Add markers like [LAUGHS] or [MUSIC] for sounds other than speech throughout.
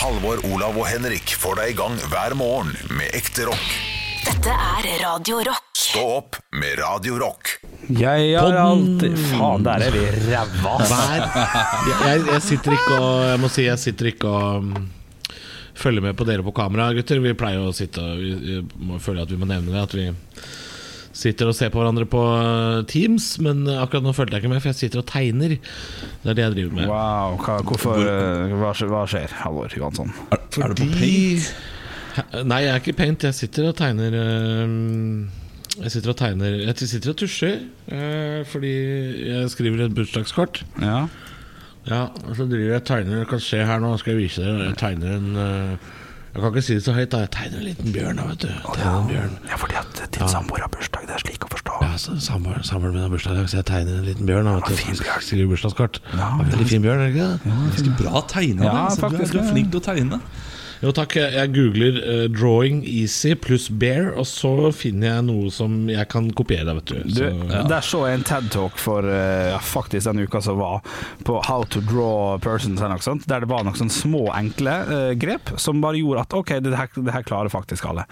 Halvor, Olav og Henrik får deg i gang hver morgen med ekte rock. Dette er Radio Rock. Stå opp med Radio Rock. Jeg har alltid Faen, der er vi ræva, jeg, jeg, jeg sitter ikke og Jeg må si jeg sitter ikke og mm, følger med på dere på kamera, gutter. Vi pleier å sitte og vi, vi må føle at vi må nevne det. At vi sitter og ser på hverandre på eh, Teams. Men akkurat nå følte jeg ikke med, for jeg sitter og tegner. Det er det jeg driver med. Wow, hva, hvorfor eh, hva, hva skjer, Halvor Johansson? Er, er du på paint? Nei, jeg er ikke paint. Jeg sitter og tegner øhm, Jeg sitter og tegner Jeg sitter og tusjer fordi jeg skriver et bursdagskort. Ja. Ja, og så driver jeg og tegner. Du kan se her nå, skal jeg vise dere. Jeg tegner en Jeg kan ikke si det så høyt, da. Jeg tegner en liten bjørn, da, vet du. Tegner en bjørn. ja, fordi at din samboer har bursdag, det er slik å forstå. Ja, Samboeren min har bursdag, i dag, så jeg tegner en liten bjørn. Da, vet du. fin bjørn. Skriver bursdagskort. Ja, veldig fin bjørn, er det ikke det? Ganske bra tegna. Ja, du, er, faktisk, du er flink til å tegne. Jo takk, jeg googler uh, 'drawing easy' pluss 'bear', og så finner jeg noe som jeg kan kopiere. vet du, Du, så, Der så jeg en TED-talk for uh, faktisk den uka som var, på how to draw persons, sånt, der det var noen sånne små, enkle uh, grep som bare gjorde at OK, det her, det her klarer faktisk alle.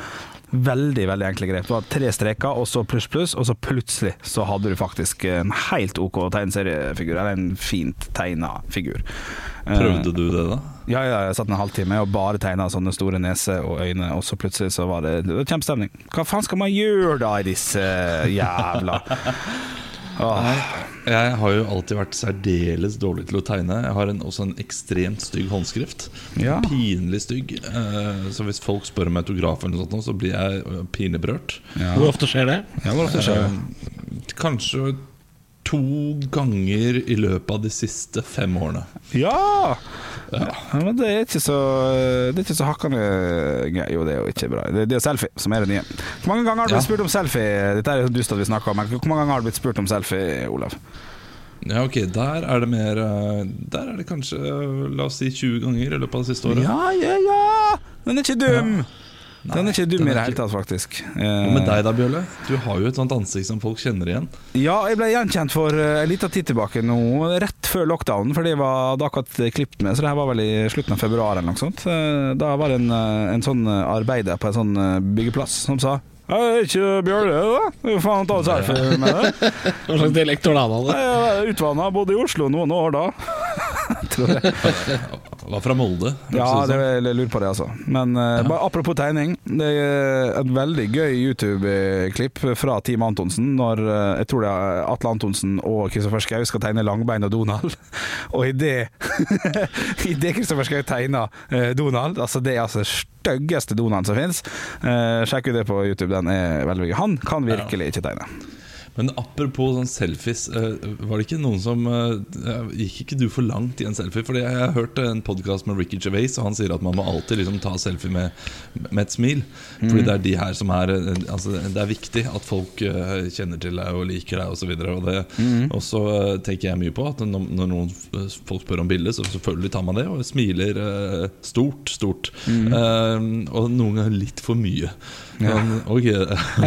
Veldig veldig enkle grep. Det var tre streker, og så pluss, pluss, og så plutselig så hadde du faktisk en helt OK tegneseriefigur, eller en fint tegna figur. Eh, Prøvde du det, da? Ja, ja, jeg satt en halvtime og bare tegna sånne store neser og øyne, og så plutselig så var det, det var kjempestemning. Hva faen skal man gjøre da i disse jævla [LAUGHS] Åh. Jeg har jo alltid vært særdeles dårlig til å tegne. Jeg har en, også en ekstremt stygg håndskrift. Ja. Pinlig stygg. Eh, så hvis folk spør om autograf, eller noe sånt, så blir jeg eh, pinlig berørt. Ja. Hvor ofte skjer det? Ja, hvor ofte skjer det? Eh, Kanskje to ganger i løpet av de siste fem årene. Ja! ja! Men det er ikke så Det er ikke så hakkende gøy. Jo, det er jo ikke bra. Det, det er selfie som er det nye. Hvor mange ganger har du blitt Ja. spurt om selfie? Dette er dust at vi snakker om, men hvor mange ganger har du blitt spurt om selfie, Olav? Ja, ok, Der er det mer eh, Der er det kanskje, eh, la oss si 20 ganger i løpet av det siste året. Ja, ja, ja! Den er ikke dum! Den er ikke dum i det hele tatt, faktisk. Hva med deg da, Bjørle? Du har jo et sånt ansikt som folk kjenner igjen. Ja, jeg ble gjenkjent for uh, en liten tid tilbake nå, rett før lockdown, for det var da akkurat klippet med, så det her var vel i slutten av februar eller noe sånt. Eh, Da var det en, eh, en sånn eh, arbeider på en sånn eh, byggeplass som sa jeg er ikke Bjørle, da? Jo faen ta selfie med det. Hva slags dialekt var det han hadde? Utvanna, bodde i Oslo noen år da. [LAUGHS] Tror jeg. Var fra Molde. Ja, det jeg lurer på det, altså. Men ja. bare apropos tegning. Det er et veldig gøy YouTube-klipp fra Team Antonsen når eh, jeg tror det er Atle Antonsen og Kristoffer Schau skal tegne Langbein og Donald. [LAUGHS] Og i det [LAUGHS] Kristoffer Schau tegner eh, Donald, altså det er altså styggeste Donald som fins, sjekk ut det på YouTube. Den er veldig gøy. Han kan virkelig ikke tegne. Men apropos sånn selfies, eh, var det ikke noen som eh, Gikk ikke du for langt i en selfie? Fordi jeg har hørt en podkast med Ricky Gervais, og han sier at man må alltid liksom ta selfie med, med et smil. Fordi det er de her som er eh, Altså, det er viktig at folk eh, kjenner til deg og liker deg osv. Og, det- og så eh, tenker jeg mye på at når, når noen folk spør om bilde, så selvfølgelig tar man det, og smiler eh, stort, stort. Eh, og noen ganger litt for mye. Men, ok.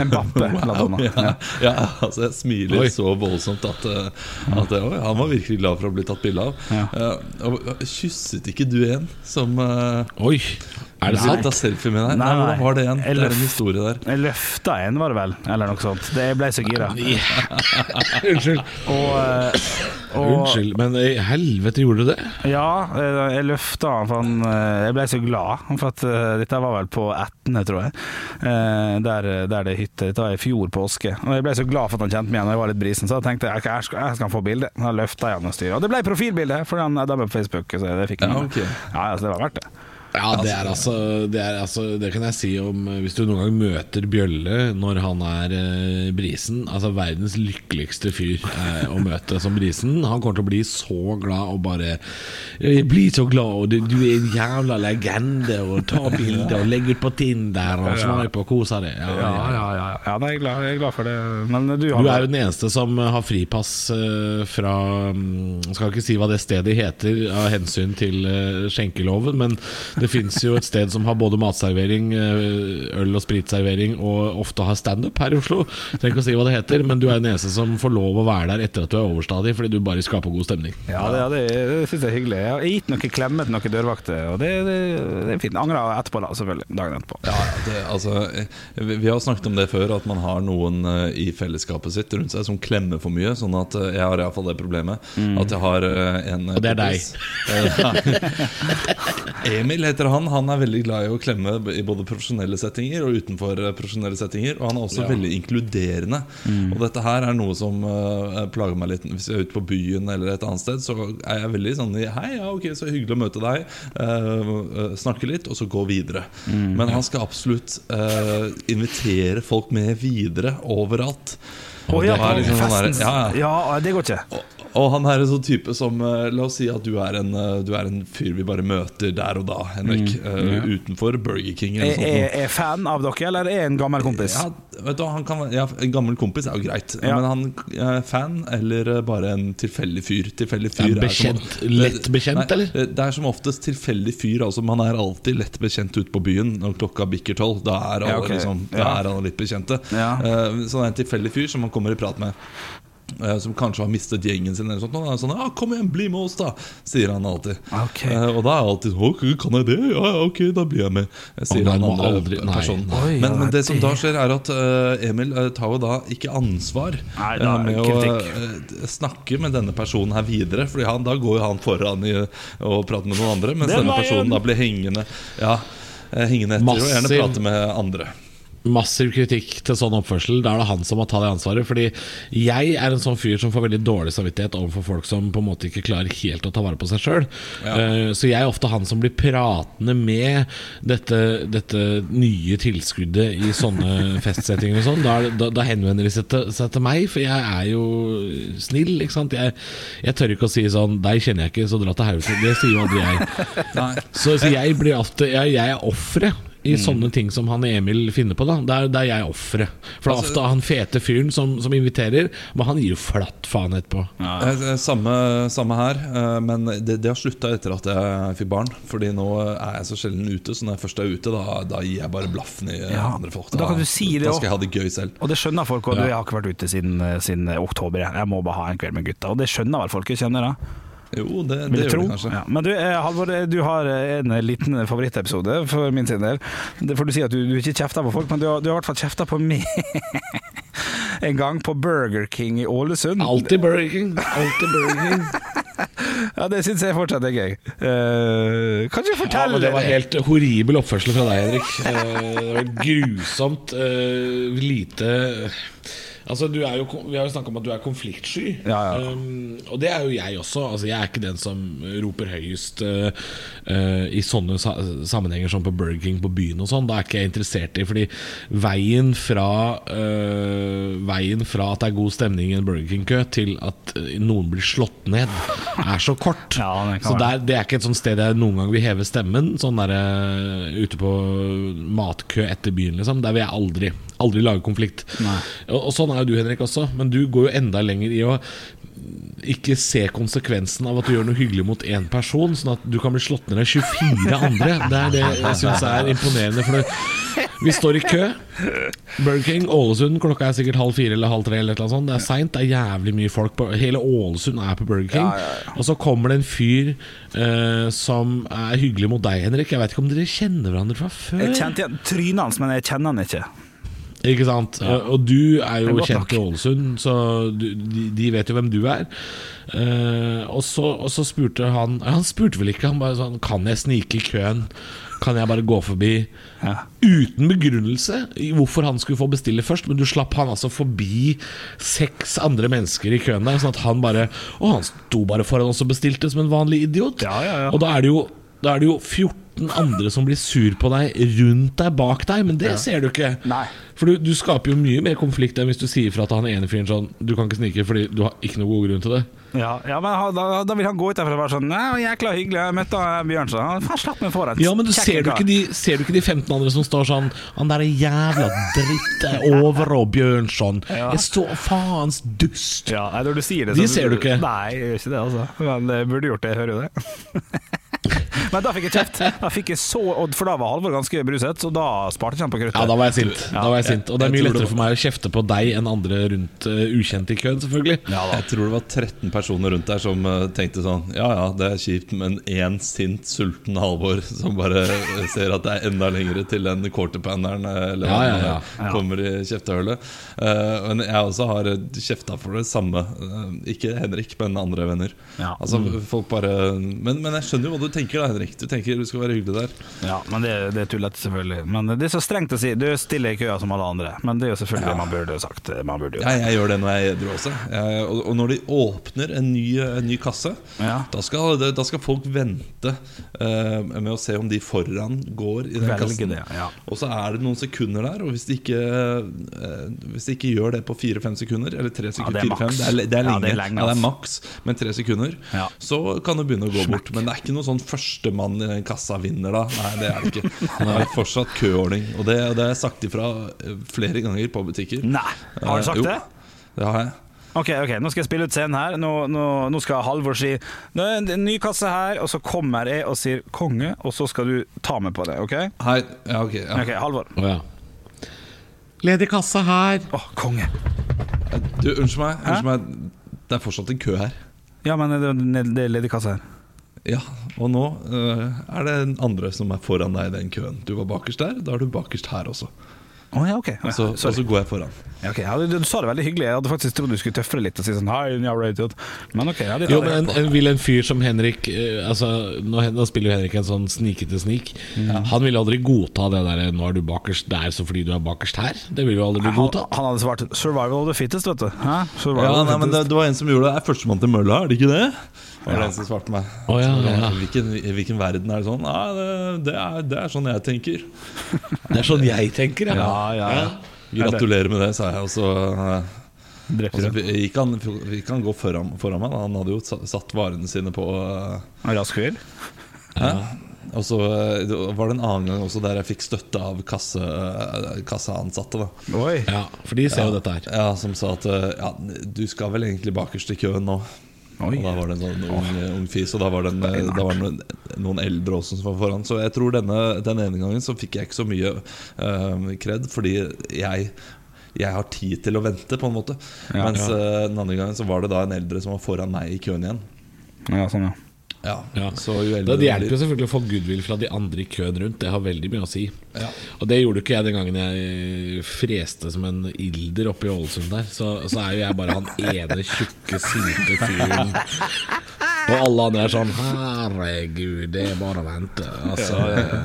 Mbappe, [LAUGHS] annet. Ja, ja, altså jeg smiler Oi. så voldsomt at, eh, at eh, oi, han var virkelig glad for å bli tatt bilde av. Ja. Uh, og kysset ikke du en som uh, Oi, er det sant? ta selfie med deg? Nei, Nei, nei. hvordan var det igjen? Det er en historie der. Jeg løfta en, var det vel, eller noe sånt. Det jeg ble så gira. [LAUGHS] Unnskyld. Og, eh, og Unnskyld, men i helvete gjorde du det? Ja, eh, jeg løfta han, for han eh, Jeg ble så glad. For at dette var vel på Etne, tror jeg. Eh, Der, der det er hytte. Dette var i fjor påske. Og jeg ble så glad for at han kjente meg igjen. og Jeg var litt brisen, så jeg tenkte jeg, jeg skal, jeg skal få bilde. Da løfta jeg han og styret. Og det ble profilbilde, for han er med på Facebook. Så det fikk han. Ja, okay. ja, altså, det var verdt det. Ja, det er altså Det, er altså, det kan jeg si om eh, Hvis du noen gang møter Bjølle når han er eh, brisen Altså verdens lykkeligste fyr eh, å møte som brisen. Han kommer til å bli så glad og bare Jeg Bli så glad, og du, du er en jævla legende, og ta [LAUGHS] bilder og legger ut på Tinder og swipe og kose deg. Ja, ja, ja. ja, ja. nei, jeg, er glad, jeg er glad for det. Men du, Du er jo den eneste som har fripass eh, fra mm, Skal ikke si hva det stedet heter av hensyn til eh, skjenkeloven, men Det fins jo et sted som har både matservering, eh, øl- og spritservering, og ofte har standup her i Oslo. Trenger ikke å si hva det heter, men du er den eneste som får lov å være der etter at du er overstadig, fordi du bare skaper god stemning. Ja, det, ja, det, det syns jeg er hyggelig. Jeg har gitt noen klemmer til noen dørvakter, og det, det, det er fint. Angra etterpå, da, selvfølgelig. Dagen etterpå. Ja, det, altså, eh, vi har snakket om det før, at man har noen eh, i fellesskapet sitt rundt seg som klemmer for mye. Sånn at jeg har iallfall det problemet at jeg har en Og det er deg. [LAUGHS] Emil heter han. Han er veldig glad i å klemme i både profesjonelle settinger og utenfor eh, profesjonelle settinger. Og han er også veldig inkluderende. Og dette her er noe som uh, plager meg litt. Hvis jeg er ute på byen eller et annet sted, så er jeg veldig sånn Hei, ja, ok, så hyggelig å møte deg. Uh, uh, snakke litt, og så gå videre. Men han skal absolutt invitere folk med videre overalt. Oh, ja, det liksom sånn der- ja, ja. Ja, det går ikke. Og- Og han er en sånn type som eh, La oss si at du er en, eh, du er en fyr vi bare møter der og da, Henrik. eh, Utenfor Burger King eller Er sånt. er fan av dere, eller er en gammel kompis? Ja, vet du, han kan, ja, En gammel kompis er jo greit, Ja. men han er fan eller bare en tilfeldig fyr. Tilfeldig fyr er bekjent- som- lett bekjent, Nei, eller? Det er som oftest tilfeldig fyr. Altså Man er alltid lett bekjent ute på byen når klokka bikker tolv. Da er alle, Ja, ok. liksom, da Ja. er alle litt bekjente. Ja. Eh, Så det er en tilfeldig fyr som man kommer i prat med. Eh, Som kanskje har mistet gjengen sin. Eller sånt, og sånn, ja, 'Kom igjen, bli med oss', da, sier han alltid. Okay. Eh, og da er jeg alltid sånn 'Ok, kan jeg det? Ja, ok, da blir jeg med', sier Å, han andre aldri- personen. Oi, men, men det som da skjer, er at uh, Emil uh, tar jo da ikke ansvar Nei, da det med å kritikk. eh, snakke med denne personen her videre. Fordi han, da går jo han foran i og prater med noen andre, mens denne personen da blir hengende Ja, hengende etter og gjerne prater med andre. Massiv kritikk til sånn oppførsel. Da er det han som må ta det ansvaret. Fordi jeg er en sånn fyr som får veldig dårlig samvittighet overfor folk som på en måte ikke klarer helt å ta vare på seg sjøl. Så jeg er ofte han som blir pratende med dette, dette nye tilskuddet i sånne [LAUGHS] festsettinger og sånn. Da, da, da henvender de seg til, seg til meg, for jeg er jo snill, ikke sant. Jeg, jeg tør ikke å si sånn 'deg kjenner jeg ikke, så dra til helvete'. Det sier jo aldri jeg. [LAUGHS] Så, så jeg blir alltid Jeg, jeg er offeret i sånne ting som han Emil finner på. da Der, der er jeg offeret. For det er ofte han fete fyren som, som inviterer, men han gir jo flatt faen etterpå. Ja. Samme, samme her, eh, men det, det har slutta etter at jeg fikk barn. Fordi nå er jeg så sjelden ute, så når jeg først er ute, da, da gir jeg bare blaffen i eh, Ja, andre folk. da kan du si det da skal jeg ha det gøy selv. Og det skjønner folk, og du, jeg har ikke vært ute siden, siden oktober. Jeg. jeg må bare ha en kveld med gutta. Og det skjønner vel folk, Jeg kjenner det? Jo, det, det gjør tro. det kanskje. Ja. Men du, eh, Halvor, eh, du har eh, en liten favorittepisode for min sin del. Det får du si at du, du ikke kjefter på folk, men du har, du har i hvert fall kjefta på meg [LAUGHS] en gang på Burger King i Ålesund. Alltid Burger King. Alltid Burger King. [LAUGHS] Ja, Det syns jeg fortsatt er gøy. Uh, kan du Ja, fortelle men Det var helt horribel oppførsel fra deg, Henrik. Uh, Det var grusomt uh, lite Altså, du er jo, Vi har jo snakka om at du er konfliktsky. Ja, ja. Um, og det er jo jeg også. Altså, jeg er ikke den som roper høyest uh, uh, i sånne sa sammenhenger som på Burger King på byen og sånn. Da er ikke jeg interessert i Fordi veien fra uh, Veien fra at det er god stemning i en Burger King-kø, til at noen blir slått ned, er så kort. [LAUGHS] Ja, det så der, det er ikke et sånt sted jeg noen gang vil heve stemmen. Sånn der, eh, ute på matkø etter byen, liksom. Der vil jeg aldri Aldri lage konflikt. Og, og sånn er jo du, Henrik, også. Men du går jo enda lenger i å ikke se konsekvensen av at du gjør noe hyggelig mot én person, sånn at du kan bli slått ned av 24 andre. Det er det jeg syns er imponerende. For det, vi står i kø. Burger King, Ålesund, klokka er sikkert halv fire eller halv tre. Eller eller sånt. Det er seint, det er jævlig mye folk. På, hele Ålesund er på Burger King. Og så kommer det en fyr uh, som er hyggelig mot deg, Henrik. Jeg vet ikke om dere kjenner hverandre fra før? Jeg kjente igjen trynet hans, men jeg kjenner han ikke. Ikke sant? Og, og du er jo kjent nok. i Ålesund, så du, de, de vet jo hvem du er. Uh, og, så, og så spurte han Han spurte vel ikke, han bare sånn Kan jeg snike i køen? Kan jeg bare gå forbi? Ja. Uten begrunnelse i hvorfor han skulle få bestille først, men du slapp han altså forbi seks andre mennesker i køen der, sånn at han bare Og han sto bare foran oss og bestilte som en vanlig idiot. Ja, ja, ja. Og da er det jo da er det jo 14 andre som blir sur på deg rundt deg, bak deg, men det ser du ikke. Nei. For du, du skaper jo mye mer konflikt enn hvis du sier fra til han ene fyren sånn Du kan ikke snike fordi du har ikke noe god grunn til det. Ja, ja men da, da vil han gå ut derfra og være sånn Nei, jækla hyggelig, jeg møtte Bjørnson. Faen slapp meg foran. Ja, men du ser, du de, ser du ikke de 15 andre som står sånn Han der er jævla dritt over og Bjørnson. [LAUGHS] Ja. Jeg står faens dust. Ja, når du sier det De så- ser du ikke. Nei, jeg gjør ikke det, altså. Men jeg burde gjort det, jeg hører jo det. [LAUGHS] [LAUGHS] Men da fikk jeg kjeft. Da fikk jeg så, odd, for da var Halvor ganske bruset, så da sparte ikke han på kruttet. Ja, da var jeg sint. Da var jeg sint. Og det er mye lettere for meg å kjefte på deg enn andre rundt uh, ukjente i køen, selvfølgelig. Jeg tror det var 13 personer rundt der som uh, tenkte sånn Ja ja, det er kjipt, men én sint, sulten Halvor [LAUGHS] som bare eh, ser at det er enda lengre til den quarterpanneren eller Ja, hva ja, ja. er, kommer i kjeftehullet. Uh, men jeg også har kjefta for det samme. Ikke Henrik, men andre venner. Ja. Altså folk bare men, men jeg skjønner jo hva du tenker, da, Henrik. Du tenker du skal være hyggelig der. Ja, men det, det er tullete, selvfølgelig. Men det er så strengt å si. Du stiller i køa som alle andre. Men det er jo selvfølgelig det man burde sagt. Man burde Ja, jeg gjør det når jeg er edru også. Jeg, og, og når de åpner en ny, en ny kasse, Ja. da, skal, da skal folk vente uh, med å se om de foran går i den Velge kassen. det, ja. Og så er det noen sekunder der, og hvis de ikke, uh, hvis de ikke gjør det på fire-fem sekunder, eller tre sekunder, er fire-fem, det, er det er Ja, lenge, det er lenge, ja, det er maks, men tre sekunder, Ja. så kan det begynne å gå bort. Men det er ikke noe sånn førstemann i den kassa vinner da. Nei, det er det ikke. [LAUGHS] Det er fortsatt køordning. Og det, det har jeg sagt ifra eh, flere ganger på butikker. Nei, har du Eh, sagt jo, det? Det har jeg. Ok, ok, nå skal jeg spille ut scenen her. Nå, nå, nå skal Halvor si Nå er det en ny kasse her, og så kommer jeg og sier 'konge', og så skal du ta meg på det, OK? Hei, ja, ok ja. Ok, Halvor. Å ja. Ledig kasse her. Å, konge. Du, Unnskyld meg, unnskyld meg Det er fortsatt en kø her Ja, men det, det, det er ledig kasse her. Ja, og nå eh, er det en andre som er foran deg i den køen Du var bakerst der, da er du bakerst her også Oh, ja, ok. Ja, Og så, så går jeg foran Ja, okay. Ja, du, du sa det veldig hyggelig. Jeg hadde faktisk trodd du skulle tøffe det litt og si sånn. Men ok, Jo, men en, vil en fyr som Henrik eh, Altså, nå, nå spiller jo Henrik en sånn snikete snik. Han ville aldri godta det der 'nå er du bakerst der så fordi du er bakerst her'. Det ville jo aldri bli han, godtatt. han hadde svart 'survival of the fittest', vet du. Hæ? Ja, nei, men det, det var en som gjorde det Det er førstemann til mølla, er det ikke det? Var det en som svarte meg Oh, ja, ja. Hvilken, hvilken verden er det sånn? Nei, det, det, er, det er sånn jeg tenker [LAUGHS] Det er sånn jeg tenker, ja. Ja, ja, ja. Gratulerer med det, sa jeg Og så, eh, gikk, han, gikk han gå foran, foran meg. Han hadde jo satt varene sine på eh, Rask fyr? Og så eh, var det en annen gang også der jeg fikk støtte av kasse, kasseansatte. da Oi. Ja, for de ser jo dette her. Ja, Som sa at ja, du skal vel egentlig bakerst i køen nå. Oi. Og da var det en sånn ung, ung fis, og da var det, en, det da var noen, noen eldre også som var foran. Så jeg tror denne, den ene gangen så fikk jeg ikke så mye uh, kred, fordi jeg jeg har tid til å vente, på en måte. Ja, Mens ja. eh, den andre gangen så var det da en eldre som var foran meg i køen igjen. Ja, sånn, ja. Ja, Ja. Så jo Det, hjelper jo selvfølgelig å få goodwill fra de andre i køen rundt. Det har veldig mye å si. Ja. Og det gjorde ikke jeg den gangen jeg freste som en ilder oppe i Ålesund der. Så, så er jo jeg bare han ene tjukke, sinte fyren. Og alle andre er sånn Herregud, det er bare å vente. Altså ja.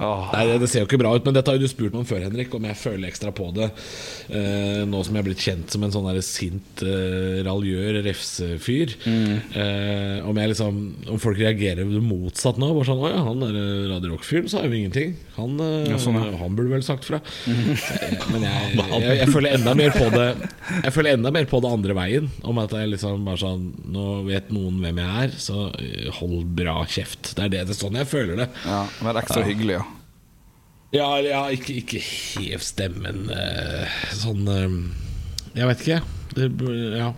Nei, det, det ser jo ikke bra ut, men dette har jo du spurt meg om før, Henrik. Om jeg føler ekstra på det eh, nå som jeg er blitt kjent som en sånn der sint, eh, raljør, refsefyr. Eh, om, jeg liksom, om folk reagerer motsatt nå. Bare sånn 'Å ja, han der eh, Radio Rock-fyren sa jo ingenting'. Han, eh, sånn, ja. han burde vel sagt fra. Mm. Men jeg, [LAUGHS] jeg, jeg føler enda mer på det Jeg føler enda mer på det andre veien. Om at jeg liksom bare sånn Nå vet noen hvem jeg er, så eh, hold bra kjeft. Det er det, det er sånn jeg føler det. ja Vær ekstra hyggelig, ja. Ja, eller ja ikke, ikke hev stemmen eh, sånn eh, Jeg vet ikke. Det, ja.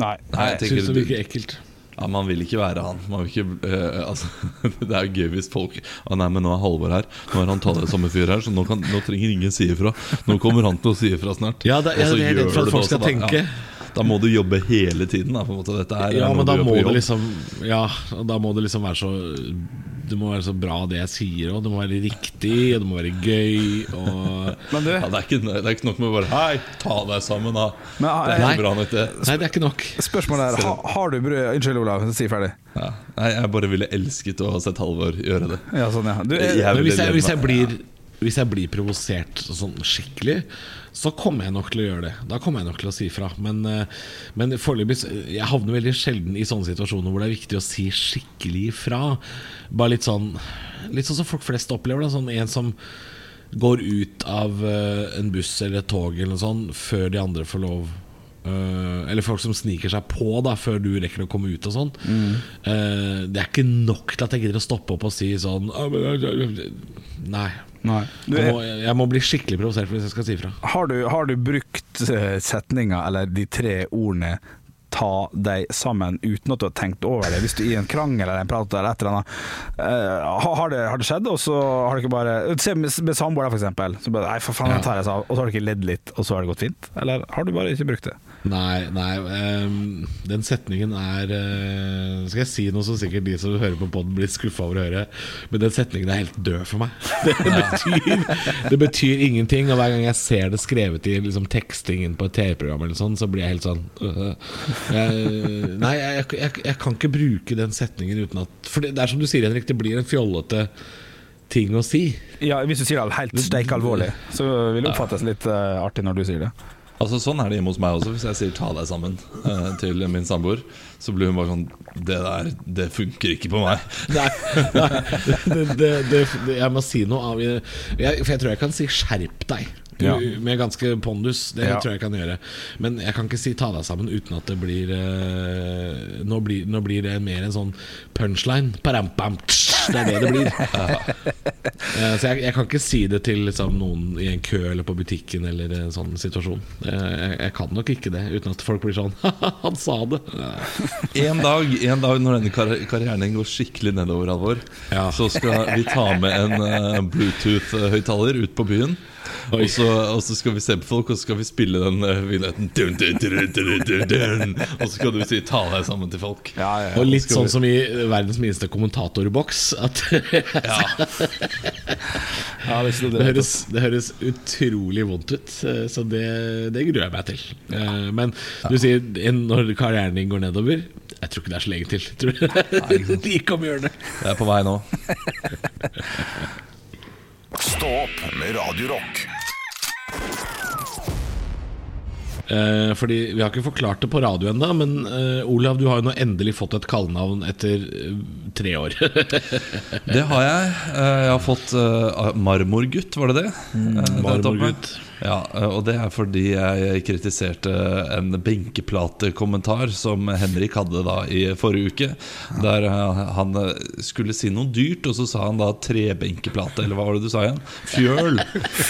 Nei. Nei, jeg syns det virker ekkelt. Ja, Man vil ikke være han. Man vil ikke, uh, altså, [LAUGHS] det er jo gøy hvis folk ah, Nei, men nå er Halvor her. Nå er han sommerfyr her, så nå, kan, nå trenger ingen si ifra. Nå kommer han til å si ifra snart. Ja, det- ja, det er redd for at folk skal også, da. tenke. Ja. Da må du jobbe hele tiden. Da, på en måte. Dette er, Ja, men da må liksom Ja, da må det liksom være så Det må være så bra det jeg sier òg. Det må være riktig, og det må være gøy. Og Men du, ja, det, er ikke, det er ikke nok med bare Hei, ta deg sammen, da. Men, det er nei. ikke bra nok, det. Nei, det er ikke nok. spørsmålet er ha, Har du brød Unnskyld, Olav. Si ferdig. Ja. Nei, jeg bare ville elsket å ha sett Halvor gjøre det. Ja, sånn, ja. Du, Jeg jeg, hvis jeg, hvis jeg, blir, hvis jeg blir provosert sånn skikkelig, så kommer jeg nok til å gjøre det. Da kommer jeg nok til å si fra. Men, eh, men foreløpig Jeg havner veldig sjelden i sånne situasjoner hvor det er viktig å si skikkelig fra. Bare litt sånn Litt sånn som folk flest opplever det. Sånn en som går ut av eh, en buss eller et tog eller noe sånt før de andre får lov. Eh, eller folk som sniker seg på da før du rekker å komme ut og sånn. Eh, det er ikke nok til at jeg gidder å stoppe opp og si sånn «Ah, Nei. nei. Du Jeg må, jeg må bli skikkelig provosert hvis jeg skal si ifra. har, du, har du brukt eh, setninga, eller de tre ordene, ta deg sammen uten at du har tenkt over det. Hvis du i en krangel eller en prat eller et eller annet Uh, har, det, har det skjedd, og så har du ikke bare Se med, samboer, for eksempel. Så bare, nei, for faen, den tar jeg seg av. Og så har du ikke ledd litt, og så har det gått fint? Eller har du bare ikke brukt det? Nei, nei um, den setningen er uh, Skal jeg si noe som sikkert de som hører på podden blir skuffa over å høre, men den setningen er helt død for meg. [LAUGHS] Det betyr, det betyr ingenting, og hver gang jeg ser det skrevet i liksom, tekstingen på et TV-program, eller sånn, så blir jeg helt sånn øh, jeg, Nei, jeg, jeg, jeg kan ikke bruke den setningen uten at For det, det er som du sier, Henrik, det blir en fjollete ting å si. Ja, Hvis du sier det helt steik alvorlig, så vil det oppfattes litt uh, artig når du sier det. Altså Sånn er det hjemme hos meg også. Hvis jeg sier 'ta deg sammen' eh, til min samboer, så blir hun bare sånn Det der, det funker ikke på meg. [LAUGHS] Nei, nei det, det, det, det, jeg må si noe av jeg, For jeg tror jeg kan si 'skjerp deg'. Ja. Med ganske pondus. Det Ja. tror jeg kan gjøre. Men jeg kan ikke si 'ta deg sammen' uten at det blir uh, nå, blir nå blir det mer en sånn punchline. Param-pam, tsch, Det er det det blir. [LAUGHS] uh, så jeg, jeg kan ikke si det til liksom, noen i en kø eller på butikken eller en sånn situasjon. Uh, jeg, jeg kan nok ikke det uten at folk blir sånn [LAUGHS] Han sa det! [LAUGHS] En dag, en dag når denne kar karrieren går skikkelig nedover, Alvor, Ja. så skal vi ta med en Bluetooth-høyttaler ut på byen. Og så, og så skal vi se på folk, og så skal vi spille den uh, vignetten. Dun, dun, dun, dun, dun, dun. Og så skal du si 'ta deg sammen' til folk. Og litt sånn som i verdens minste kommentatorboks. At Ja, det, det, høres, det høres utrolig vondt ut, eh, så det, det gruer jeg meg til. Eh, Men du sier når karrieren din går nedover. Jeg tror ikke det er så lenge til. Tror du? [LAUGHS] Like om hjørnet. Jeg er på vei nå. [LAUGHS] Stå opp med Radio Rock. Eh, fordi Vi har ikke forklart det på radio ennå, men eh, Olav, du har jo nå endelig fått et kallenavn etter eh, tre år. [LAUGHS] Det har jeg. Eh, Jeg har fått eh, Marmorgutt, var det det? Eh, topp med. Marmorgutt. Ja, eh, og det er fordi jeg kritiserte en benkeplatekommentar som Henrik hadde da i forrige uke. Der eh, han eh, skulle si noe dyrt, og så sa han da trebenkeplate, eller hva var det du sa igjen? Fjøl.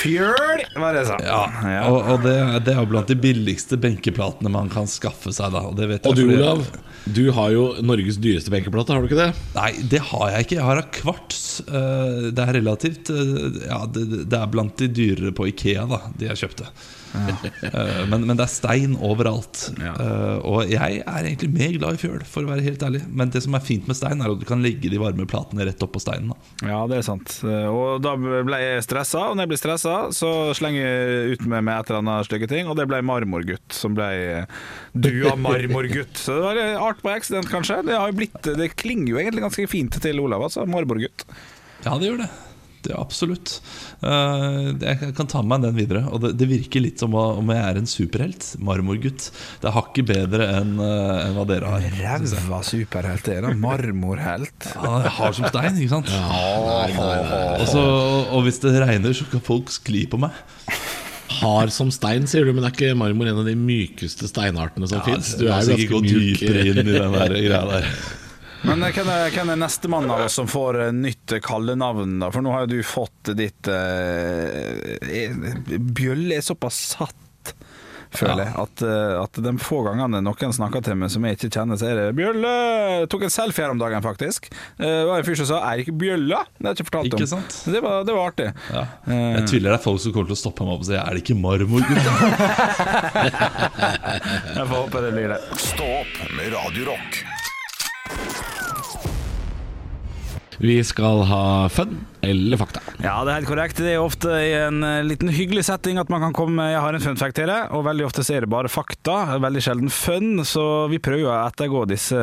Fjøl, var det jeg sa. Ja, og, og det, det er jo blant de billigste benkeplatene man kan skaffe seg. da Og, det vet Og du, Olav, du har jo Norges dyreste benkeplate, har du ikke det? Nei, det har jeg ikke. Jeg har av kvarts. Det er relativt Ja, det, det er blant de dyrere på Ikea, da, de jeg kjøpte. Eh, Men, men det er stein overalt. Ja. Eh, Og jeg er egentlig mer glad i fjøl, for å være helt ærlig. Men det som er fint med stein, er at du kan legge de varme platene rett oppå steinen. Da. Ja, det er sant. Og da ble jeg stressa, og når jeg blir stressa, så slenger jeg ut med, meg et eller annet stygge ting, og det ble marmorgutt som ble dua marmorgutt. Så det var art by accident, kanskje. Det, har blitt, det klinger jo egentlig ganske fint til Olav, altså. Marmorgutt. Ja, det gjør det. Det er Absolutt. Eh, Jeg kan ta med meg den videre. Og det, det virker litt som om jeg er en superhelt. Marmorgutt. Det er hakket bedre enn eh, enn hva dere har. Ræva superhelt er da. Marmorhelt. Ja, det er hard som stein, ikke sant? Nei, nei, nei. Og, så, og hvis det regner, så kan folk skli på meg. Hard som stein, sier du, men er ikke marmor en av de mykeste steinartene som fins? Du er er jo ganske mjuk. dypere inn i den der greia der. [LAUGHS] Men eh, hvem er, hvem er nestemann av oss som får eh, nytt kallenavn, da? For nå har jo du fått ditt uh, Bjølle er såpass satt. Føler jeg at, eh, at de få gangene noen snakker til meg som jeg ikke kjenner, så er det 'Bjølle!' Jeg tok en selfie her om dagen, faktisk. Eh, Det var en fyr som sa ikke Bjølle? Det har jeg ikke fortalt om. Ikke sant? Det var, det var artig. Ja. Eh, Jeg tviler det er folk som kommer til å stoppe meg opp og si 'er det ikke marmor'? [LAUGHS] Jeg får håpe det blir det. Stå opp med Radio Vi skal ha fun eller fakta. Ja, det er helt korrekt. Det er ofte i en eh, liten hyggelig setting at man kan komme Jeg har en fun fact til og veldig ofte så er det bare fakta. Veldig sjelden fun, så vi prøver å ettergå disse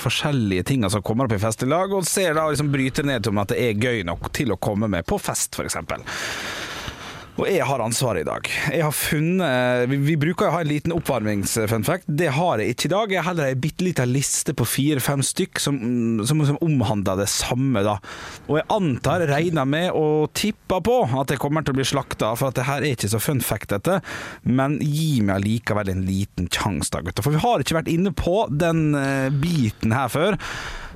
forskjellige tingene som kommer opp i fest i lag, og ser da liksom bryter ned til om at det er gøy nok til å komme med på fest, f.eks. Og jeg har ansvaret i dag. Jeg har funnet Vi, vi bruker å ha en liten oppvarmings-fun. Det har jeg ikke i dag. Jeg har heller ei bitte lita liste på fire-fem stykk som, som, som omhandler det samme, da. Og jeg antar, regner med og tipper på at jeg kommer til å bli slakta, for at det her er ikke så fun fact, dette. Men gi meg allikevel en liten sjanse, da, gutter. For vi har ikke vært inne på den uh, biten her før.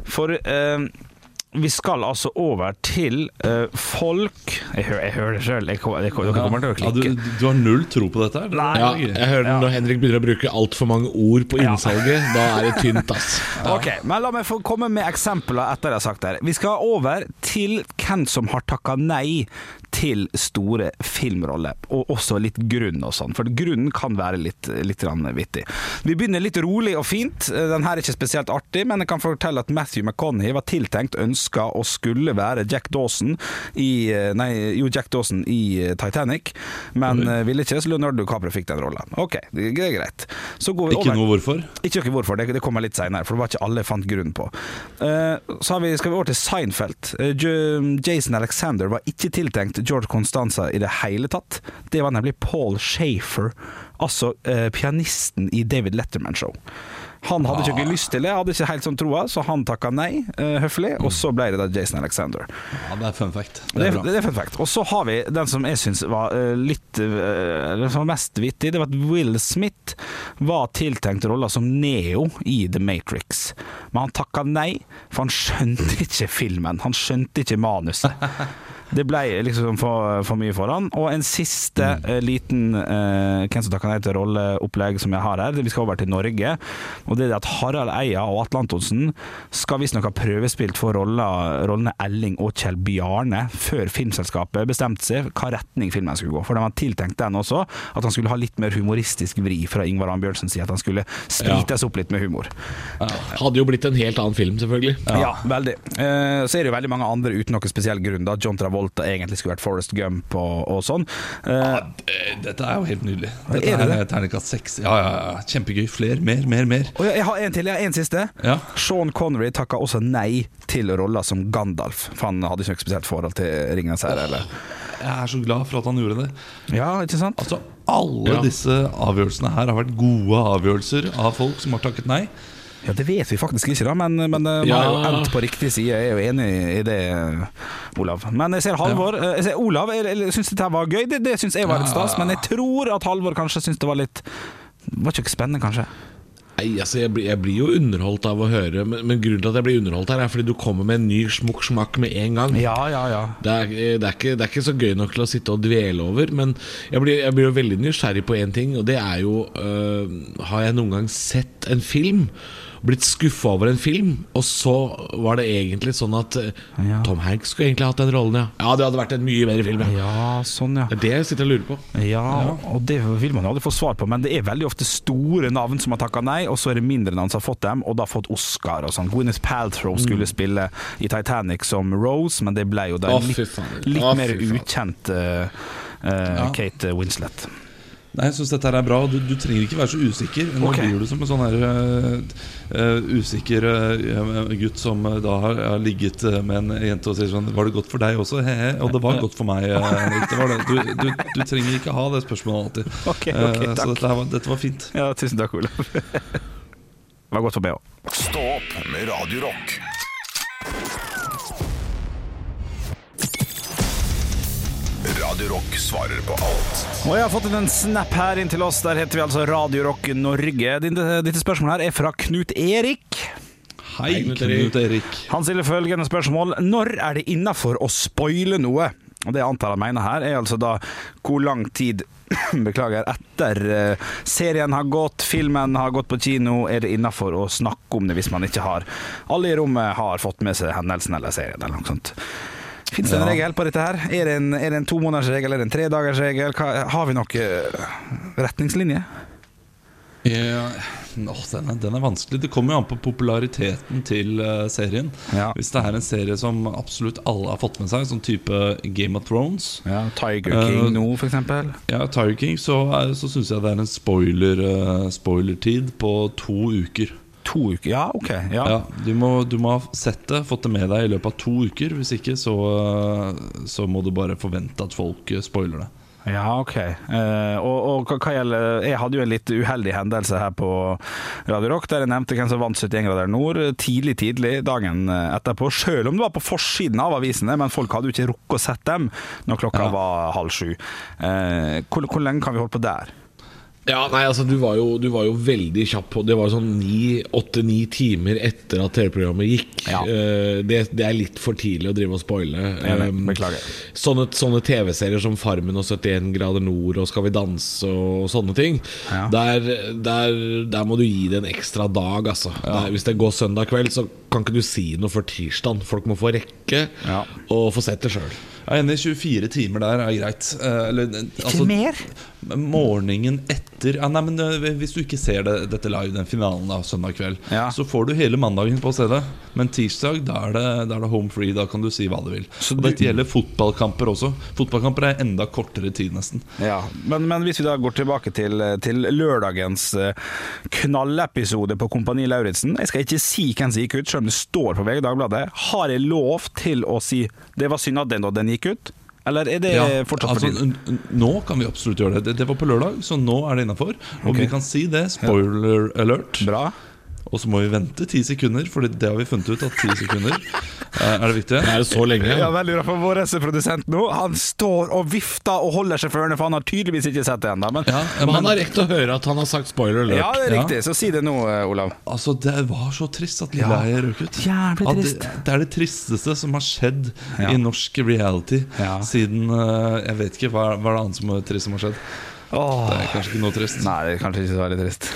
For eh, vi skal altså over til uh, folk. Jeg, hører- jeg hører det sjøl, dere kommer til å Ja, du, du har null tro på dette her? Det er Ja, jeg hører Når Henrik begynner å bruke altfor mange ord på innsalget, da er det tynt, ass. [LAUGHS] Ok, men La meg få komme med eksempler etter jeg har sagt det. Vi skal over til hvem som har takka nei til store filmroller, og også litt grunn og sånn. For grunnen kan være litt, litt vittig. Vi begynner litt rolig og fint. Den her er ikke spesielt artig, men jeg kan fortelle at Matthew McConaughey var tiltenkt ønska og skulle være Jack Dawson i Nei, jo, Jack Dawson i Titanic, men eh, ville ikke, så Leonardo DiCaprio fikk den rolla. Ok, det er greit. Så går vi Ikke noe hvorfor? ikke noe hvorfor, det, det kommer litt senere, for det var ikke alle fant grunn på. Eh, så har vi, skal vi over til Seinfeld. Eh, Jason Alexander var ikke tiltenkt George Constanza i det hele tatt. Det var nemlig Paul Shafer, altså eh, pianisten i David Letterman Show. Han hadde ikke noe lyst til det, hadde ikke helt sånn troa, så han takka nei, uh, høflig, og så ble det da Jason Alexander. Ja, Det er fun fact. Det er, det er fun fact. Og så har vi den som jeg syns var uh, litt uh, Den som var mest vittig. Det var at Will Smith var tiltenkt rolla som Neo i The Matrix. Men han takka nei, for han skjønte ikke filmen. Han skjønte ikke manuset. [LAUGHS] Det ble liksom for, for mye for han. Og en siste eh, liten uh, hvem som nei til rolleopplegg som jeg har her. Vi skal over til Norge. Og det er at Harald Eia og Atle Antonsen skal visstnok ha prøvespilt for rolla, rollene Elling og Kjell Bjarne før filmselskapet bestemte seg hva retning filmen skulle gå. For de hadde tiltenkt den også, at han skulle ha litt mer humoristisk vri fra Ingvar Ambjørnsen si at han skulle sprites opp litt med humor. Hadde jo blitt en helt annen film, selvfølgelig. Ja, veldig. Uh, så er det jo veldig mange andre uten noen spesiell grunn. da John Travolta egentlig skulle vært Forest Gump og, og sånn. Eh, Ja, det- Dette er jo helt nydelig. Dette Er det er, er terningkast seks. Ja, ja, ja, kjempegøy. Fler, mer, mer, mer. og jeg har en til, jeg har en siste. Ja. Sean Connery takka også nei til rolla som Gandalf, for han hadde ikke noe spesielt forhold til Ringenes herre. Oh, Jeg er så glad for at han gjorde det. Ja, ikke sant? Altså, Alle Ja. disse avgjørelsene her har vært gode avgjørelser av folk som har takket nei. Ja, Det vet vi faktisk ikke, da, men, men eh, man Ja. har jo endt på riktig side. Jeg er jo enig i det, Olav. Men jeg ser Halvor ja. jeg ser Olav jeg syns dette var gøy. Det, det syns jeg var litt stas, men jeg tror at Halvor kanskje syns det var litt Var ikke spennende, kanskje? Nei, altså jeg, blir, jeg blir jo underholdt av å høre, men, men grunnen til at jeg blir underholdt her, er fordi du kommer med en ny smukk smakk med en gang. Ja, ja, ja. Det er, det, er ikke, det er ikke så gøy nok til å sitte og dvele over, men jeg blir, jeg blir jo veldig nysgjerrig på én ting, og det er jo øh, Har jeg noen gang sett en film? Blitt skuffa over en film, og så var det egentlig sånn at øh, Ja. Tom Hanks skulle egentlig hatt den rollen, ja. Ja, det hadde vært en mye bedre film, ja. Ja, sånn, ja. Det er det jeg sitter og lurer på. Ja, og det vil man jo aldri få svar på, men det er veldig ofte store navn som har takka nei, og så er det mindre navn som har fått dem, og da har fått Oscar og sånn. Gwyneth Paltrow skulle spille i Titanic som Rose, men det ble jo da litt, litt mer ukjent eh, eh, Kate Winslet. Nei, jeg syns dette her er bra. Du, du trenger ikke være så usikker. Nå okay. blir du som en sånn her uh, usikker uh, gutt som da har, har ligget med en jente og sier sånn Var det godt for deg også? He-he. Og det var godt for meg. Henrik. Det var det. Du, du, du trenger ikke ha det spørsmålet alltid. Okay, okay, takk. så dette, her var, dette var fint. Ja, tusen takk, Olav. [LAUGHS] Det var godt for meg òg. Stå opp med Radio Radio Rock svarer på alt Og jeg har fått inn en snap her inn til oss. Der heter vi altså Radio Rock Norge. Dette, spørsmålet her er fra Knut Erik. Hei, Knut Erik. Knut Erik. Han stiller følgende spørsmål Når er det innafor å spoile noe? Og Det jeg antar han mener her, er altså da hvor lang tid [CLEARS THROAT] Beklager, etter eh, serien har gått, filmen har gått på kino, er det innafor å snakke om det hvis man ikke har Alle i rommet har fått med seg hendelsen eller serien eller noe sånt. Fins det en Ja. regel på dette her? Er det en, er det en tomånedersregel, er det en tredagersregel? Har vi nok eh, retningslinje? Ja, den, er, den er vanskelig. Det kommer jo an på populariteten til eh, serien. Ja. Hvis det er en serie som absolutt alle har fått med seg, sånn type Game of Thrones Ja, Tiger King King nå, eksempel. Ja, Tiger King, så, er- så syns jeg det er en spoiler, uh, spoilertid på to uker. To uker? Ja, ok. Ja. Ja, du, må, du må ha sett det, fått det med deg i løpet av to uker. Hvis ikke, så, så må du bare forvente at folk eh, spoiler det. Ja, ok. Eh, og, og hva, hva gjelder Jeg hadde jo en litt uheldig hendelse her på Radio Rock, der jeg nevnte hvem som vant 71 grader nord tidlig, tidlig dagen eh, etterpå. Selv om det var på forsiden av avisene, men folk hadde jo ikke rukket å sette dem når klokka Ja. var halv sju. Eh, hvor, hvor lenge kan vi holde på der? Ja, nei, altså du var, jo, du var jo veldig kjapp på Det var sånn åtte-ni timer etter at TV-programmet gikk. Ja. Eh, det, det er litt for tidlig å drive og spoile. Um, Beklager. Sånne, sånne TV-serier som Farmen og 71 grader nord og Skal vi danse og sånne ting, Ja. der, der, der må du gi det en ekstra dag, altså. Der, hvis det går søndag kveld, så kan ikke du si noe før tirsdag. Folk må få rekke Ja. og få sett det sjøl. Jeg er enig, 24 timer der er greit. Eller, ikke altså, mer? Morgenen etter ja, nei, men eh, Hvis du ikke ser det, dette live, den finalen av søndag kveld, Ja. så får du hele mandagen på å se det. Men tirsdag da er, det, da er det home free. Da kan du si hva du vil. Og Dette gjelder fotballkamper også. Fotballkamper er enda kortere tid, nesten. Ja, men, men hvis vi da går tilbake til, til lørdagens eh, knallepisode på Kompani Lauritzen Jeg skal ikke si hvem som gikk ut, selv om det står på VG Dagbladet. Har jeg lov til å si det var synd at den og den gikk ut? Eller er det Ja, fortsatt for altså, tidlig? nå kan vi absolutt gjøre det. det. Det var på lørdag, så nå er det innafor. Og okay. vi kan si det. Spoiler alert. Bra. Og så må vi vente ti sekunder, for det har vi funnet ut at ti sekunder eh, er det viktige. Er det så lenge? Ja, veldig bra for vår produsent nå. Han står og vifter og holder seg for ørene, for han har tydeligvis ikke sett det ennå. Men Ja, Men han har rekt til å høre at han har sagt spoiler alert. ja, det er Ja. riktig. Så si det nå, eh, Olav. altså, det var så trist at Lille Lilleheie røk ut. Jævlig Ja, det, trist. det er det tristeste som har skjedd Ja. i norsk reality Ja. siden eh, Jeg vet ikke, hva, hva er det annet som er trist som har skjedd? Åh. Det er kanskje ikke noe trist. Nei, det er kanskje ikke så veldig trist.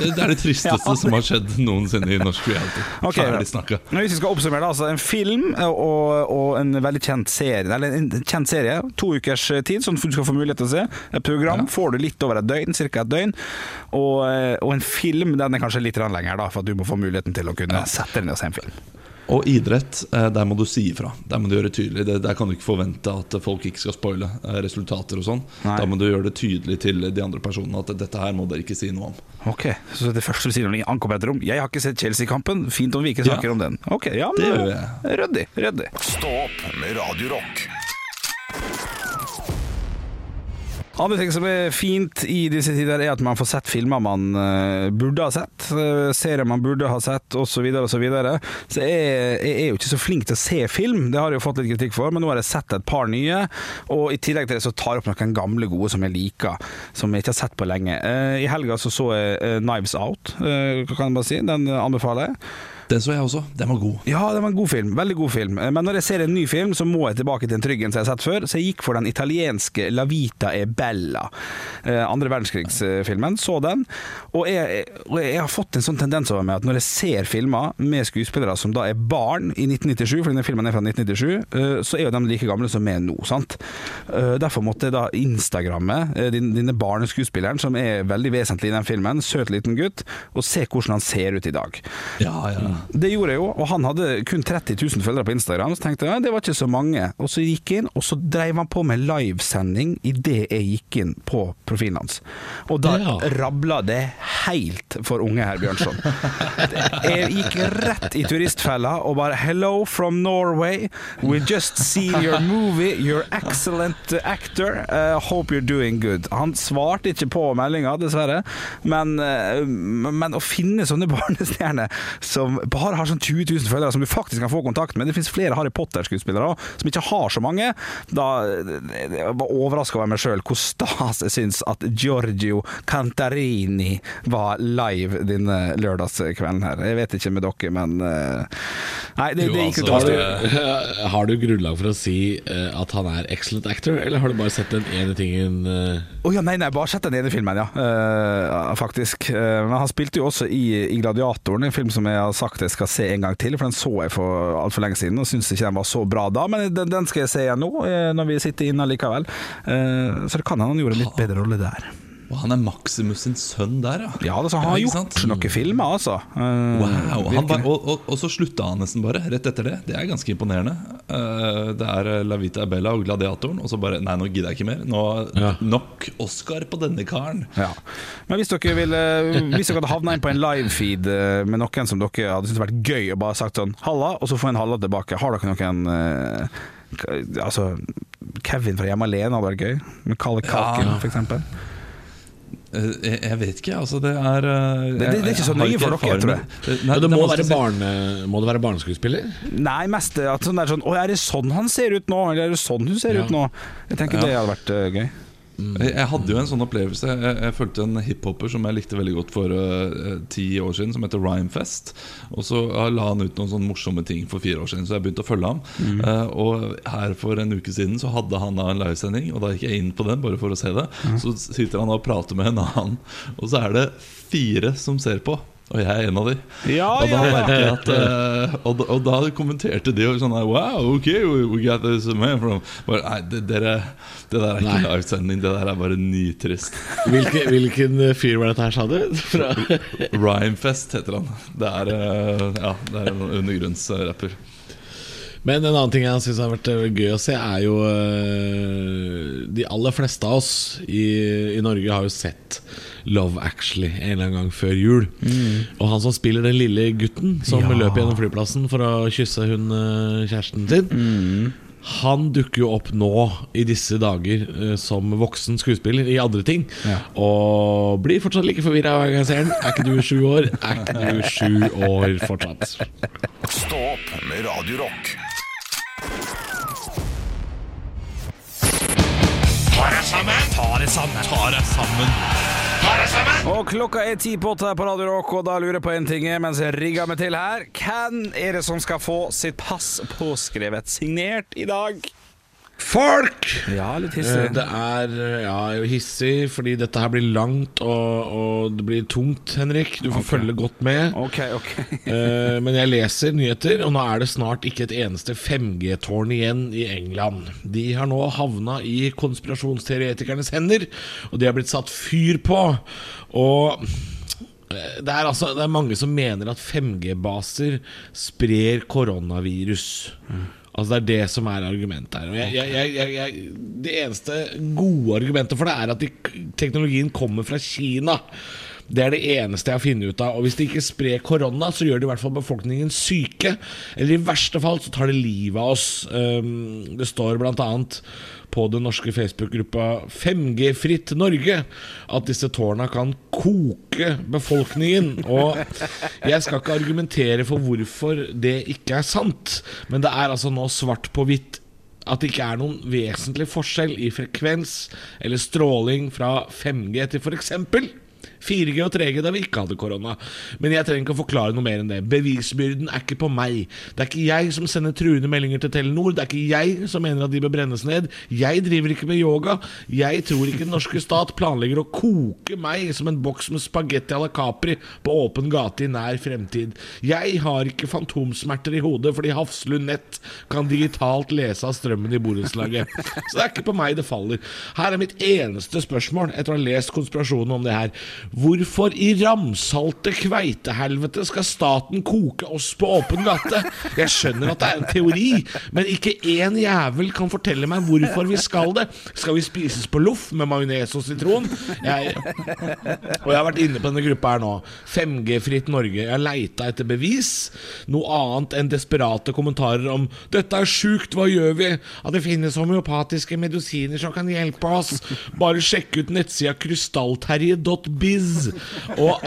Det, det er det tristeste [LAUGHS] Ja. som har skjedd noensinne i norsk reality. Okay, Ferdig snakka. Hvis vi skal oppsummere, da, altså en film og, og en veldig kjent serie Eller en kjent serie, to ukers tid, som du skal få mulighet til å se. Et program får du litt over et døgn, ca. et døgn. Og, eh, og en film den er kanskje litt lenger, da, for at du må få muligheten til å kunne sette deg ned og se en film. Og idrett, eh, der må du si ifra. Der må du gjøre det tydelig. Der kan du ikke forvente at folk ikke skal spoile eh, resultater og sånn. Da må du gjøre det tydelig til de andre personene at dette her må dere ikke si noe om. Ok, Så det første du sier når du ankommer et rom 'Jeg har ikke sett Chelsea-kampen', fint om vi ikke Ja. snakker om den. Ok, ja, men Det gjør jeg. Ryddig. ryddig. Stå opp med Radio Rock. Andre ting som er fint i disse tider, er at man får sett filmer man eh, burde ha sett, uh, serier man burde ha sett, osv. Og så, videre. så jeg, jeg er jo ikke så flink til å se film, det har jeg jo fått litt kritikk for, men nå har jeg sett et par nye. Og i tillegg til det så tar jeg opp noen gamle gode som jeg liker, som jeg ikke har sett på lenge. Eh, I helga så så jeg eh, Knives Out, eh, kan jeg bare si, den anbefaler jeg. Den så jeg også. Den var god. Ja, det var en god film. Veldig god film. Eh, Men når jeg ser en ny film, så må jeg tilbake til en trygg en som jeg har sett før. Så jeg gikk for den italienske La Vita e Bella. Eh, Andre verdenskrigsfilmen. Så den. Og jeg, jeg har fått en sånn tendens over meg at når jeg ser filmer med skuespillere som da er barn i 1997, for denne filmen er fra 1997, eh, så er jo de like gamle som meg nå, sant. Derfor måtte jeg da instagramme denne barneskuespilleren, som er veldig vesentlig i den filmen, søt liten gutt, og se hvordan han ser ut i dag. Ja, ja. Det gjorde jeg jo, og han hadde kun 30 000 følgere på Instagram. Så tenkte jeg ja, det var ikke så mange. Og så gikk jeg inn, og så dreiv han på med livesending idet jeg gikk inn på profilen hans. Og da Ja. rabla det helt for unge herr Bjørnson. Jeg gikk rett i turistfella og bare 'Hello from Norway. We just see your movie. You're excellent actor. Uh, hope you're doing good'. Han svarte ikke på meldinga, dessverre, men, uh, men å finne sånne barnestjerner som bare har sånn 20 000 følgere, som du faktisk kan få kontakt med Det finnes flere Harry Potter-skuespillere som ikke har så mange. Da Jeg var overraska over meg sjøl hvor stas jeg syns at Giorgio Cantarini var live denne lørdagskvelden her. Jeg vet ikke med dere, men eh, Nei, det, det gikk altså, Har du, [LAUGHS] har du grunnlag for å si uh, at han er excellent actor, eller har du bare sett den ene tingen uh... oh, ja, nei, nei, bare sett den ene filmen, ja. Uh, faktisk. Men han spilte jo også i, i 'Gladiatoren', en film som jeg har sagt jeg skal se en gang til, for den så jeg for altfor lenge siden og syns ikke den var så bra da. Men den, den skal jeg se igjen nå, når vi sitter inne likevel. Så det kan hende han gjorde en litt bedre rolle der. Og han er Maximus sin sønn der, ja. Ja, altså, han har gjort noen filmer, altså. Uh, Wow, han bare, og, og, og så slutta han nesten bare rett etter det. Det er ganske imponerende. Uh, det er eh, La Vita Bella og Gladiatoren, og så bare Nei, nå gidder jeg ikke mer. Nå, Ja. Nok Oscar på denne karen. Ja. Men hvis dere ville Hvis dere hadde havna inn på en livefeed eh, med noen som dere hadde syntes vært gøy, og bare sagt sånn 'halla', og så få en halla tilbake, har dere noen uh, Altså Kevin fra Hjemme alene hadde vært gøy. Med Kalle Kalken, Ja. eksempel. Eh, jeg, jeg vet ikke, altså. Det er eh, det er ikke så nøye for dere, dere, med- Det, nei, det, må, være barne, må det være barneskuespiller? Nei, mest at sånn er sånn 'Å, er det sånn han ser ut nå?' Eller 'Er det sånn hun ser Ja. ut nå?' Jeg tenker Ja. det hadde vært uh, gøy. Jeg, jeg hadde jo en sånn opplevelse. Jeg, jeg fulgte en hiphoper som jeg likte veldig godt for uh, ti år siden, som heter Rhymefest. Og så eh, la han ut noen sånne morsomme ting for fire år siden, så jeg begynte å følge ham. Eh, og her for en uke siden så hadde han da en livesending, og da gikk jeg inn på den bare for å se det. Så sitter han og prater med en annen, og så er det fire som ser på. Og jeg er en av de. Ja, og, da ja, at, uh, og, og da kommenterte de sånn Wow, ok, we, got this man from But, Nei, det, dere, det der er ikke Nei. livesending, det der er bare nitrist. Hvilke, hvilken eh, fyr var dette her, sa du? [LAUGHS] Rhymefest heter han. Det er, uh, ja, det er en undergrunnsrapper. Men en annen ting jeg syns har vært gøy å se, er jo De aller fleste av oss i, i Norge har jo sett Love Actually en eller annen gang før jul. Og han som spiller den lille gutten som Ja. løper gjennom flyplassen for å kysse hun eh, kjæresten sin. Han dukker jo opp nå i disse dager eh, som voksen skuespiller i andre ting. Ja. Og blir fortsatt like forvirra hver gang jeg ser den. Er ikke du sju år? Er ikke du sju år fortsatt? Stå opp med Radio Rock. Og klokka er ti på åtte her på Radio Rock, og da lurer jeg på en ting mens jeg rigger meg til her. Hvem er det som skal få sitt pass påskrevet signert i dag? Folk! Ja, litt hissig. Det er eh, ja, hissig, fordi dette her blir langt og, og det blir tungt, Henrik. Du får følge godt med. Ok, ok. [LAUGHS] Eh, men jeg leser nyheter, og nå er det snart ikke et eneste 5G-tårn igjen i England. De har nå havna i konspirasjonsteoretikernes hender, og de har blitt satt fyr på. Og eh, det er, altså, det er mange som mener at 5G-baser sprer koronavirus. Altså Det er det som er argumentet her. Jeg, jeg, jeg, det eneste gode argumentet for det er at de, teknologien kommer fra Kina. Det er det eneste jeg har funnet ut av. Og hvis det ikke sprer korona, så gjør det i hvert fall befolkningen syke. Eller i verste fall så tar det livet av oss. Um, det står annet på den norske Facebook-gruppa 5G-fritt Norge at disse tårna kan koke befolkningen. Og jeg skal ikke argumentere for hvorfor det ikke er sant, men det er altså nå svart på hvitt at det ikke er noen vesentlig forskjell i frekvens eller stråling fra 5G til f.eks. 4G og 3G da vi ikke hadde korona. Men jeg trenger ikke å forklare noe mer enn det. Bevisbyrden er ikke på meg. Det er ikke jeg som sender truende meldinger til Telenor. Det er ikke jeg som mener at de bør brennes ned. Jeg driver ikke med yoga. Jeg tror ikke den norske stat planlegger å koke meg som en boks med spagetti à la Capri på åpen gate i nær fremtid. Jeg har ikke fantomsmerter i hodet fordi Hafslund Nett kan digitalt lese av strømmen i borettslaget. Så det er ikke på meg det faller. Her er mitt eneste spørsmål etter å ha lest konspirasjonen om det her. Hvorfor i ramsalte kveitehelvete skal staten koke oss på åpen gate? Jeg skjønner at det er en teori, men ikke én jævel kan fortelle meg hvorfor vi skal det. Skal vi spises på loff med majones og sitron? Jeg, og jeg har vært inne på denne gruppa her nå. 5G-fritt Norge. Jeg har leita etter bevis. Noe annet enn desperate kommentarer om 'Dette er sjukt, hva gjør vi?' At det finnes homeopatiske medisiner som kan hjelpe oss. Bare sjekk ut nettsida krystallterje.biz. Og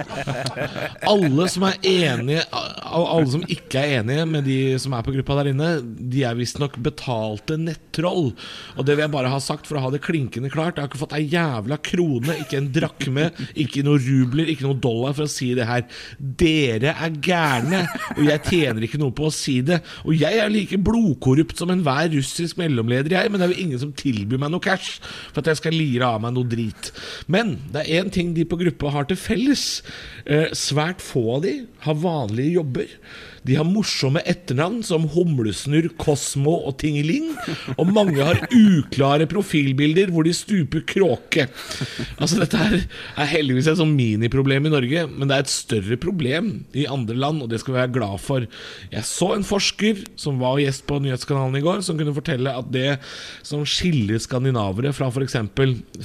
alle som er enige Alle som ikke er enige med de som er på gruppa der inne, de er visstnok betalte nettroll. Og det vil jeg bare ha sagt for å ha det klinkende klart. Jeg har ikke fått ei jævla krone, ikke en drakme, ikke noe rubler, ikke noe dollar for å si det her. Dere er gærne, og jeg tjener ikke noe på å si det. Og jeg er like blodkorrupt som enhver russisk mellomleder, jeg, men det er jo ingen som tilbyr meg noe cash for at jeg skal lire av meg noe drit. Men det er én ting de på gruppa har til felles. Eh, svært få av de har vanlige jobber. De har morsomme etternavn som Humlesnurr, Kosmo og Tingeling. Og mange har uklare profilbilder hvor de stuper kråke. Altså Dette her er heldigvis et sånn miniproblem i Norge, men det er et større problem i andre land, og det skal vi være glad for. Jeg så en forsker som var gjest på Nyhetskanalen i går, som kunne fortelle at det som skiller skandinavere fra f.eks.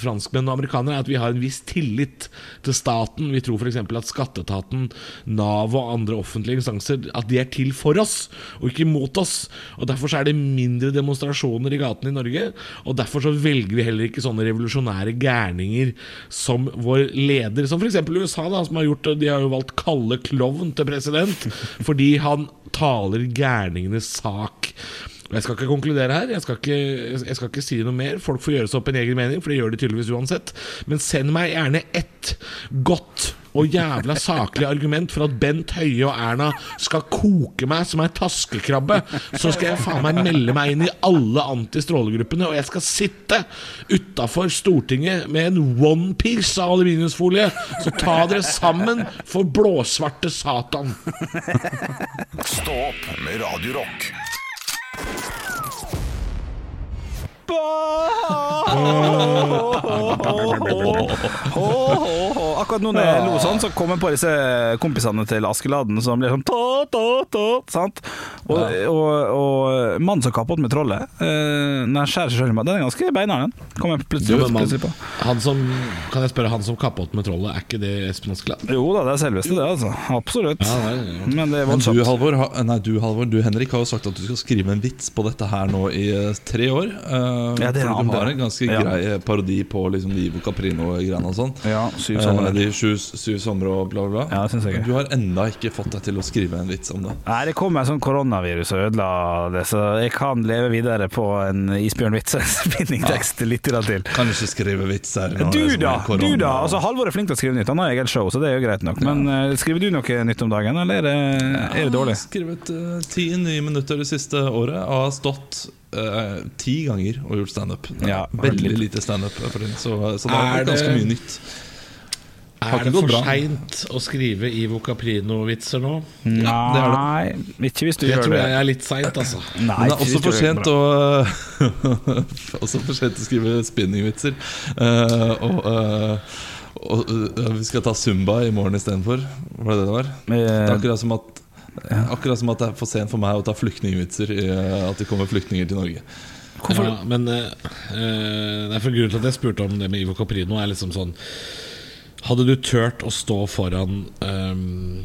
franskmenn og amerikanere, er at vi har en viss tillit til staten. Vi tror f.eks. at skatteetaten, Nav og andre offentlige instanser At de er til for oss, og ikke mot oss. Og Derfor så er det mindre demonstrasjoner i gatene i Norge. Og derfor så velger vi heller ikke sånne revolusjonære gærninger som vår leder. Som f.eks. USA, da, som har gjort De har jo valgt Kalle Klovn til president [LAUGHS] fordi han taler gærningenes sak. Jeg skal ikke konkludere her, jeg skal ikke, jeg skal ikke si noe mer. Folk får gjøre seg opp en egen mening, for det gjør de tydeligvis uansett. Men send meg gjerne ett godt og jævla saklig argument for at Bent Høie og Erna skal koke meg som ei taskekrabbe. Så skal jeg faen meg melde meg inn i alle antistrålegruppene, og jeg skal sitte utafor Stortinget med en onepiece av aluminiumsfolie. Så ta dere sammen for blåsvarte satan. Stå opp med Radio Akkurat nå når jeg lo sånn, så kom jeg på disse kompisene til Askeladden som blir sånn ta, ta, ta, sant? Og, og, og mannen som kappet med trollet, eh, når han skjærer seg selv i meg. den er ganske beinhard, den. Kom jeg plutselig, Jo, plutselig på. han som, kan jeg spørre han som kappet med trollet, er ikke det Espen Askeladd? Jo da, det er selveste det, altså. Absolutt. Ja. Men det er Men du, voldsomt. Halvor, ha, nei, du, Halvor, du Henrik har jo sagt at du skal skrive en vits på dette her nå i eh, tre år. eh, Ja, det er han, du har en ganske Ja. grei parodi på liksom Ivo Caprino-greiene og sånn. Ja, syv sommer somre. de sju, syv somre og bla, bla. Ja, synes jeg. Du har enda ikke fått deg til å skrive en vits om det. Nei, det kom en sånn koronavirus og ødela det, så jeg kan leve videre på en isbjørnvits og ja. litt til. Kan ikke skrive vitser Du da! du da Altså Halvor er flink til å skrive nytt. Han har eget show, så det er jo greit nok. Men uh, skriver du noe nytt om dagen, eller er det, er det dårlig? Jeg har skrevet eh, ti nye minutter det siste året og har stått eh, ti ganger og gjort standup. Ja, Veldig lite standup. for Så, så det Er er ganske mye nytt. Er det for seint å skrive Ivo Caprino-vitser nå? Ja, det er det. Nei, ikke hvis du Jeg gjør tror det. jeg er litt seint, altså. Nei, Men det er også for sent å [LAUGHS] Også for sent å skrive spinningvitser. Uh, og uh, og uh, vi skal ta Zumba i morgen istedenfor. Var det det det var? Det er Eh, akkurat som at Akkurat som at det er for sent for meg å ta flyktningvitser i eh, at det kommer flyktninger til Norge. Ja, men uh, det er for Grunnen til at jeg spurte om det med Ivo Caprino, er liksom sånn Hadde du turt å stå foran um,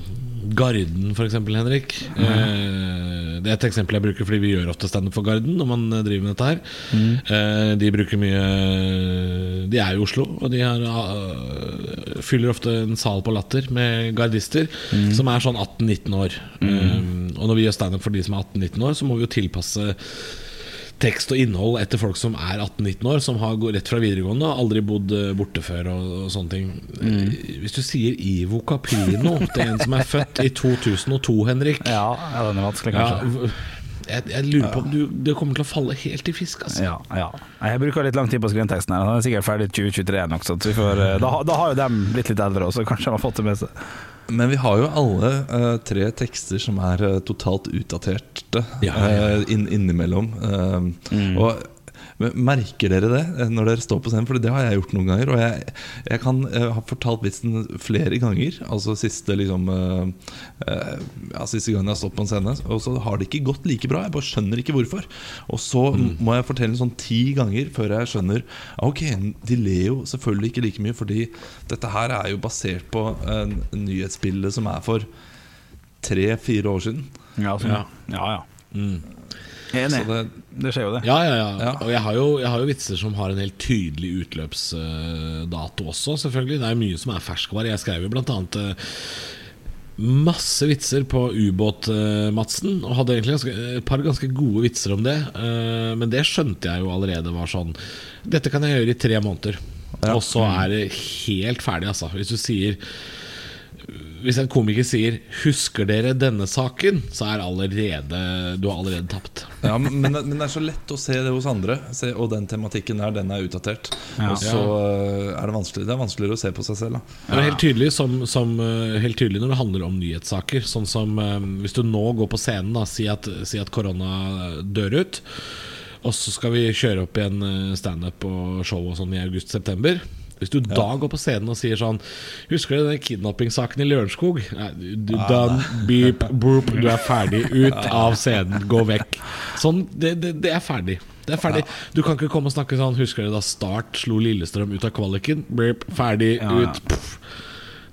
Garden, f.eks., Henrik? Eh, det er et eksempel jeg bruker fordi vi gjør ofte standup for Garden når man eh, driver med dette her. Eh, de bruker mye De er i Oslo, og de har, eh, fyller ofte en sal på Latter med gardister som er sånn 18-19 år. Eh, og når vi gjør standup for de som er 18-19 år, så må vi jo tilpasse tekst og innhold etter folk som er 18-19 år, som har gått rett fra videregående og aldri bodd eh, borte før. Og, og sånne ting Mm. Hvis du sier Ivo Caprino til en som er født i 2002, Henrik Ja, ja, den er vanskelig, kanskje. Ja, jeg, jeg lurer på om du, det kommer til å falle helt i fisk. Altså. Ja, ja. Jeg bruker litt lang tid på å skrive den teksten. her Den er sikkert ferdig 2023 nok, så vi får, eh, da, da har jo dem blitt litt eldre også, kanskje de har fått det med seg. Men vi har jo alle uh, tre tekster som er uh, totalt utdaterte Ja, ja, ja. In, innimellom. innimellom. mm. Og Merker dere det eh, når dere står på scenen? For det har jeg gjort noen ganger. Og jeg, jeg kan jeg har fortalt vitsen flere ganger. Altså siste liksom eh, eh, Ja, siste gangen jeg har stått på en scene. Og så har det ikke gått like bra. Jeg bare skjønner ikke hvorfor. Og så må jeg fortelle den sånn ti ganger før jeg skjønner Ok, de ler jo selvfølgelig ikke like mye, fordi dette her er jo basert på en nyhetsbilde som er for tre-fire år siden. Ja, sånn. Ja. ja. ja. Så Enig. det, Det skjer jo, det. Ja, ja, ja. Ja. Og jeg har, jo, jeg har jo vitser som har en helt tydelig utløpsdato også, selvfølgelig. Det er mye som er ferskvare. Jeg skrev jo blant annet eh, masse vitser på ubåt-Madsen, og hadde egentlig ganske, et par ganske gode vitser om det. eh, Men det skjønte jeg jo allerede var sånn Dette kan jeg gjøre i tre måneder. Og så er det helt ferdig, altså. Hvis du sier hvis en komiker sier 'Husker dere denne saken?', så er allerede du har allerede tapt. ja, men, men det er så lett å se det hos andre. Se, og den tematikken der, den er utdatert. Ja. Og så eh, er det vanskelig Det er vanskeligere å se på seg selv. Da. Det er helt tydelig, som, som, eh, helt tydelig når det handler om nyhetssaker. Sånn som eh, Hvis du nå går på scenen, og si at, si at korona dør ut, og så skal vi kjøre opp igjen standup og show og sånn i august-september. Hvis du da går på scenen og sier sånn Husker du den kidnappingssaken i Lørenskog? Du, done, beep, boop, du er ferdig. Ut av scenen, gå vekk. Sånn, det, det, det er ferdig. Det er ferdig Du kan ikke komme og snakke sånn Husker du da Start slo Lillestrøm ut av kvaliken? Beep, ferdig, Ja, ja. ut. Pff.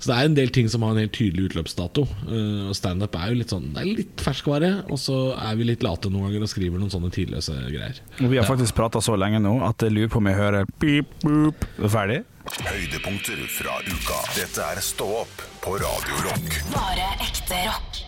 Så det er en del ting som har en helt tydelig utløpsdato. Uh, Og standup er jo litt sånn Det er litt ferskvare, og så er vi litt late noen ganger og skriver noen sånne tidløse greier. Og vi har faktisk prata så lenge nå at jeg lurer på om jeg hører pip, boop. Er Ferdig? Høydepunkter fra uka. Dette er Stå opp på Radio Rock. Bare ekte rock.